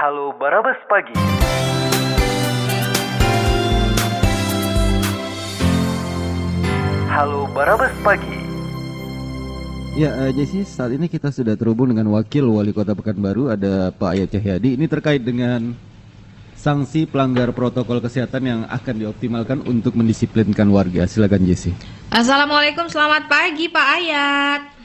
Halo Barabas Pagi. Halo Barabas Pagi. Ya, uh, Jesse, saat ini kita sudah terhubung dengan Wakil Wali Kota Pekanbaru, ada Pak Ayat Cahyadi. Ini terkait dengan sanksi pelanggar protokol kesehatan yang akan dioptimalkan untuk mendisiplinkan warga. Silakan Jesse. Assalamualaikum, selamat pagi Pak Ayat.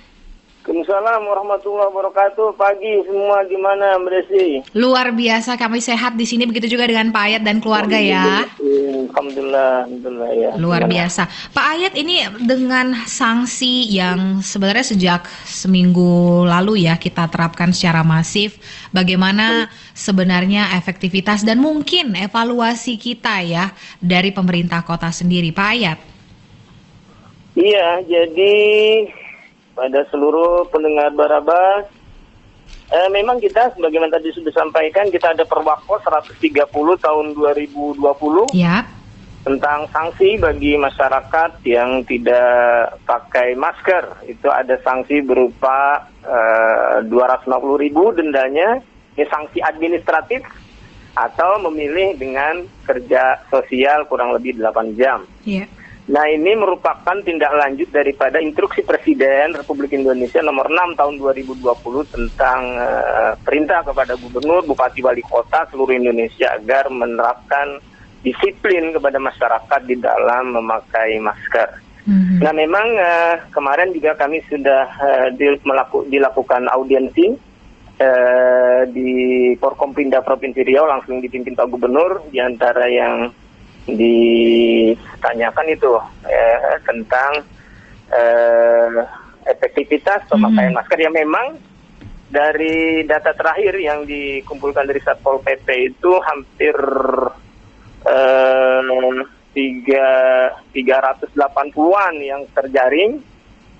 Waalaikumsalam warahmatullahi wabarakatuh. Pagi semua gimana Mbak Desi? Luar biasa kami sehat di sini begitu juga dengan Pak Ayat dan keluarga ya. Alhamdulillah, alhamdulillah ya. Luar biasa. Pak Ayat ini dengan sanksi yang sebenarnya sejak seminggu lalu ya kita terapkan secara masif. Bagaimana sebenarnya efektivitas dan mungkin evaluasi kita ya dari pemerintah kota sendiri, Pak Ayat? Iya, jadi pada seluruh pendengar Barabas. Eh, memang kita sebagaimana tadi sudah sampaikan kita ada Perwako 130 tahun 2020 Ya. tentang sanksi bagi masyarakat yang tidak pakai masker. Itu ada sanksi berupa eh, 250 ribu dendanya, ini sanksi administratif atau memilih dengan kerja sosial kurang lebih 8 jam. Iya. Nah ini merupakan tindak lanjut daripada instruksi Presiden Republik Indonesia nomor 6 tahun 2020 tentang uh, perintah kepada gubernur, bupati, wali kota seluruh Indonesia agar menerapkan disiplin kepada masyarakat di dalam memakai masker. Mhm. Nah memang uh, kemarin juga kami sudah uh, di- melaku- dilakukan audiensi uh, di Forkompinda Provinsi Riau langsung dipimpin Pak Gubernur di antara yang ditanyakan itu eh, tentang eh, efektivitas pemakaian Mhm. masker yang memang dari data terakhir yang dikumpulkan dari Satpol PP itu hampir eh, tiga tiga ratus delapan puluhan yang terjaring.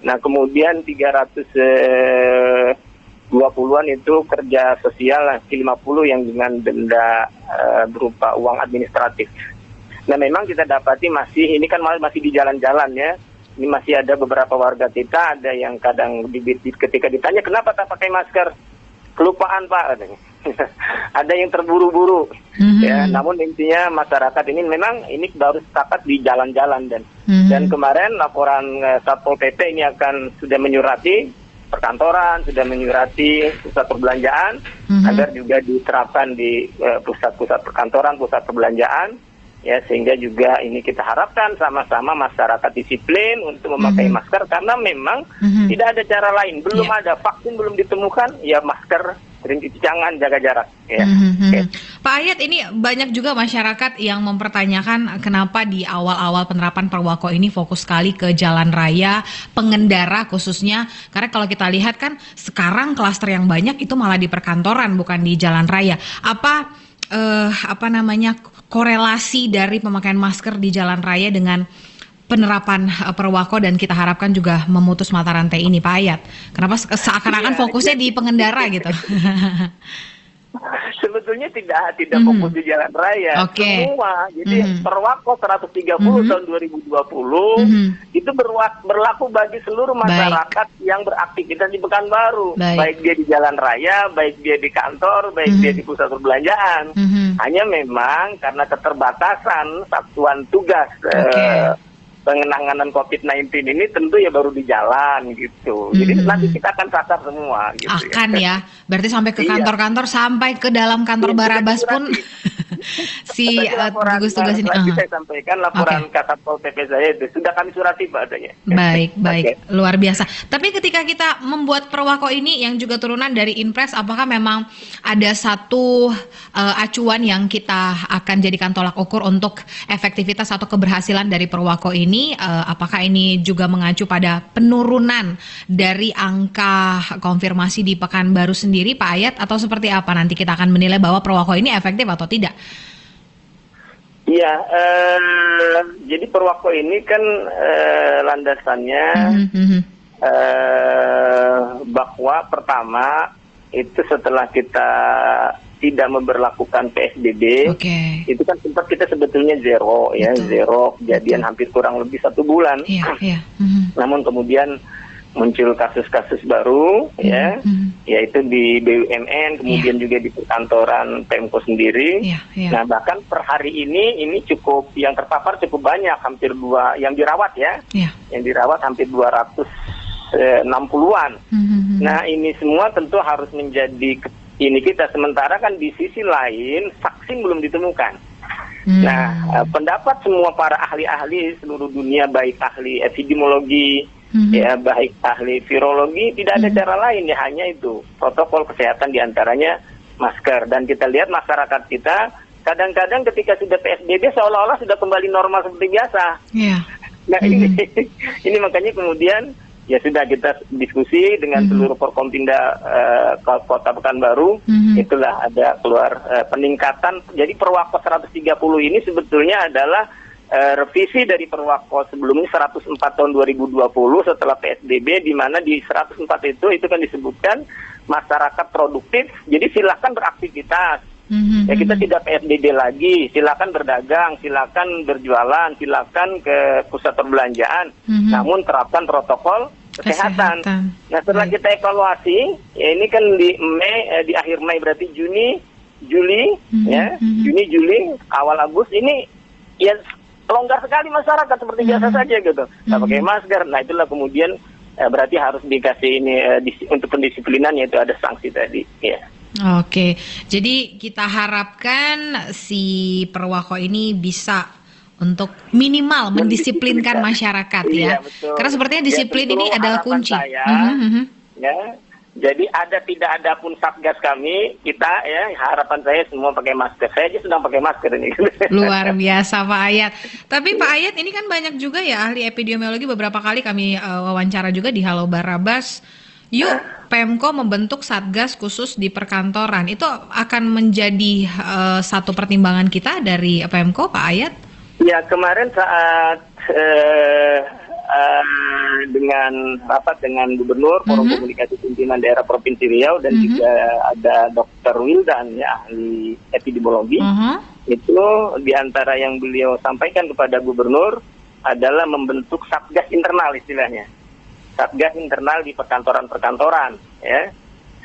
Nah kemudian 300 eh, 20-an itu kerja sosial, 50 yang dengan denda eh, berupa uang administratif. Nah memang kita dapati masih ini kan ma- masih di jalan-jalan ya. Ini masih ada beberapa warga kita ada yang kadang di, di- ketika ditanya kenapa tak pakai masker kelupaan pak katanya. ada yang terburu-buru Mhm. ya. Namun intinya masyarakat ini memang ini baru sepakat di jalan-jalan dan Mhm. dan kemarin laporan eh, Satpol PP ini akan sudah menyurati perkantoran, sudah menyurati pusat perbelanjaan Mhm. agar juga diterapkan di eh, pusat-pusat perkantoran, pusat perbelanjaan ya sehingga juga ini kita harapkan sama-sama masyarakat disiplin untuk memakai Mhm. masker karena memang Mhm. tidak ada cara lain, belum Iya. ada vaksin belum ditemukan, ya masker, sering cuci tangan, jaga jarak ya. Mhm. Oke. Pak Ayat ini banyak juga masyarakat yang mempertanyakan kenapa di awal-awal penerapan Perwako ini fokus sekali ke jalan raya, pengendara khususnya karena kalau kita lihat kan sekarang klaster yang banyak itu malah di perkantoran bukan di jalan raya. Apa eh, apa namanya korelasi dari pemakaian masker di jalan raya dengan penerapan eh, Perwako dan kita harapkan juga memutus mata rantai ini Pak Ayat. Kenapa se- seakan-akan Iya, fokusnya di pengendara gitu? Sebetulnya tidak tidak Mhm. fokus di jalan raya. Oke. Semua. Jadi Mhm. Perwako 130 Mhm. tahun 2020 Mhm. itu berwa- berlaku bagi seluruh masyarakat yang beraktivitas di Pekanbaru. Baik. dia di jalan raya, baik dia di kantor, baik Mhm. dia di pusat perbelanjaan. Mhm. Hanya memang karena keterbatasan satuan tugas Oke. eh, pengenanganan COVID-19 ini tentu ya baru di jalan gitu. Jadi Mhm. nanti kita akan sasar semua gitu Akan ya, berarti sampai ke Iya. kantor-kantor, sampai ke dalam kantor Iya, sudah Barabas pun si Tadi eh, ini. uh. saya sampaikan laporan Kasatpol PP saya itu sudah kami surati Pak adanya. Baik, baik, Oke. luar biasa. Tapi ketika kita membuat perwako ini yang juga turunan dari Inpres, apakah memang ada satu eh, acuan yang kita akan jadikan tolak ukur untuk efektivitas atau keberhasilan dari perwako ini? Eh, apakah ini juga mengacu pada penurunan dari angka konfirmasi di Pekanbaru sendiri, Pak Ayat, atau seperti apa? Nanti kita akan menilai bahwa perwako ini efektif atau tidak. Iya, eh, jadi Perwako ini kan eh, landasannya Mhm, mhm. eh, bahwa pertama itu setelah kita tidak memberlakukan PSBB, Oke. itu kan sempat kita sebetulnya zero ya, Betul. zero kejadian Betul. hampir kurang lebih satu bulan. Iya, iya. Mhm. Namun kemudian muncul kasus-kasus baru ya Hmm. yaitu di BUMN kemudian juga di perkantoran Pemko sendiri Iya, iya. nah bahkan per hari ini ini cukup yang terpapar cukup banyak hampir dua yang dirawat ya Iya. yang dirawat hampir 260-an Hmm. Nah ini semua tentu harus menjadi ini kita sementara kan di sisi lain vaksin belum ditemukan. Hmm. Nah eh, pendapat semua para ahli-ahli seluruh dunia baik ahli epidemiologi Mhm. ya baik ahli virologi tidak ada cara lain ya hanya itu protokol kesehatan di antaranya masker dan kita lihat masyarakat kita kadang-kadang ketika sudah PSBB seolah-olah sudah kembali normal seperti biasa. Iya. Nah ini ini makanya kemudian ya sudah kita diskusi dengan seluruh Forkompinda Ko- Kota Pekanbaru. Mhm. itulah ada keluar eh, peningkatan. Jadi Perwako 130 ini sebetulnya adalah eh, revisi dari Perwako sebelumnya 104 tahun 2020 setelah PSBB di mana di 104 itu itu kan disebutkan masyarakat produktif. Jadi silakan beraktivitas Mhm. Ya kita tidak PSBB lagi, silakan berdagang, silakan berjualan, silakan ke pusat perbelanjaan, Mhm. namun terapkan protokol kesehatan. Kesehatan. Nah setelah Baik. kita evaluasi, ya ini kan di Mei, eh, di akhir Mei berarti Juni, Juli, Mhm, ya mhm. Juni, Juli, awal Agustus ini ya longgar sekali masyarakat seperti biasa Mhm. saja gitu, nggak pakai Mhm. masker. Nah itulah kemudian eh, berarti harus dikasih ini eh, dis- untuk pendisiplinan yaitu ada sanksi tadi, ya. Oke, jadi kita harapkan si Perwako ini bisa untuk minimal mendisiplinkan masyarakat ya. Iya, betul. Karena sepertinya Ya, disiplin ini adalah kunci. saya, Mhm, mhm. ya jadi ada tidak ada pun satgas kami kita ya harapan saya semua pakai masker saya aja sedang pakai masker ini Luar biasa Pak Ayat. Tapi Pak Ayat ini kan banyak juga ya ahli epidemiologi beberapa kali kami eh, wawancara juga di Halo Barabas. Yuk Pemko membentuk satgas khusus di perkantoran. Itu akan menjadi eh, satu pertimbangan kita dari Pemko Pak Ayat? ya kemarin saat eh, eh, dengan rapat dengan gubernur forum Mhm. komunikasi pimpinan daerah provinsi Riau dan Mhm. juga ada Dr. Wildan ya ahli epidemiologi Mhm. itu di antara yang beliau sampaikan kepada gubernur adalah membentuk satgas internal istilahnya satgas internal di perkantoran-perkantoran ya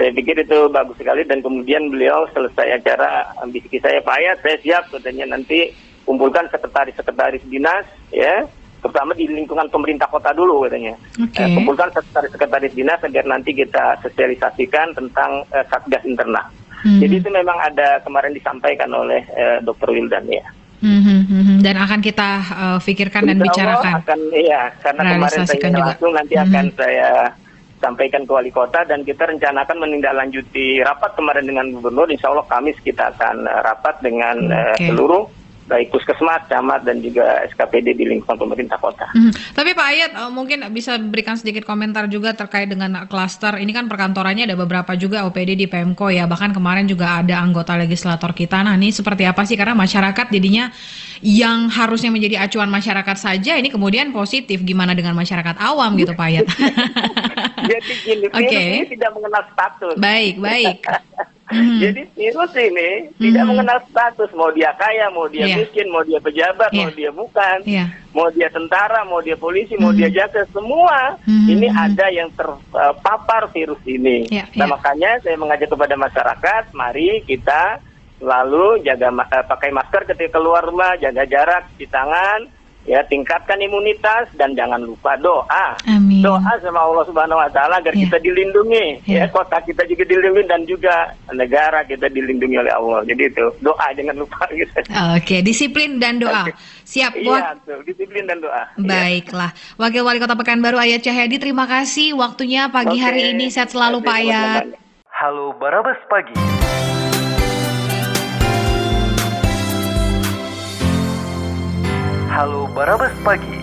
saya pikir itu bagus sekali dan kemudian beliau selesai acara bisiki saya Pak Ayat saya siap katanya nanti kumpulkan sekretaris-sekretaris dinas ya terutama di lingkungan pemerintah kota dulu katanya Oke. Eh, kumpulkan sekretaris-sekretaris dinas agar nanti kita sosialisasikan tentang eh, satgas internal Mhm. jadi itu memang ada kemarin disampaikan oleh eh, Dr. Wildan ya. Mhm, Dan akan kita eh, pikirkan dan Insya bicarakan. akan iya karena kemarin saya juga. langsung nanti Mhm. akan saya sampaikan ke wali kota dan kita rencanakan menindaklanjuti rapat kemarin dengan gubernur. Insya Allah Kamis kita akan eh, rapat dengan eh, Oke. seluruh baik puskesmas, camat dan juga SKPD di lingkungan pemerintah kota. Mhm. Tapi Pak Ayat eh, mungkin bisa berikan sedikit komentar juga terkait dengan klaster. Ini kan perkantorannya ada beberapa juga OPD di PMK ya. Bahkan kemarin juga ada anggota legislator kita. Nah ini seperti apa sih? Karena masyarakat jadinya yang harusnya menjadi acuan masyarakat saja ini kemudian positif. Gimana dengan masyarakat awam gitu Pak Ayat? Jadi gini, ini tidak mengenal status. baik, baik. Mhm. Jadi virus ini tidak Mhm. mengenal status, mau dia kaya, mau dia Iya. miskin, mau dia pejabat, mau Iya. dia bukan, Iya. mau dia tentara, mau dia polisi, mau Mhm. dia jaksa, semua Mhm. ini ada yang terpapar virus ini. Iya, nah iya. makanya saya mengajak kepada masyarakat, mari kita selalu jaga eh, pakai masker ketika keluar rumah, jaga jarak, cuci tangan, ya tingkatkan imunitas dan jangan lupa doa. Amin. Doa sama Allah Subhanahu wa taala agar Iya. kita dilindungi, Iya. ya kota kita juga dilindungi dan juga negara kita dilindungi oleh Allah. Jadi itu doa jangan lupa gitu. Oke, disiplin dan doa. Siap, Wak- Iya, tuh, disiplin dan doa. Iya. Baiklah, Wakil Wali Kota Pekanbaru Ayat Cahyadi, terima kasih waktunya pagi Oke. hari ini. Sehat selalu Pak Ayat. Halo Barabas Pagi. Halo Barabas Pagi.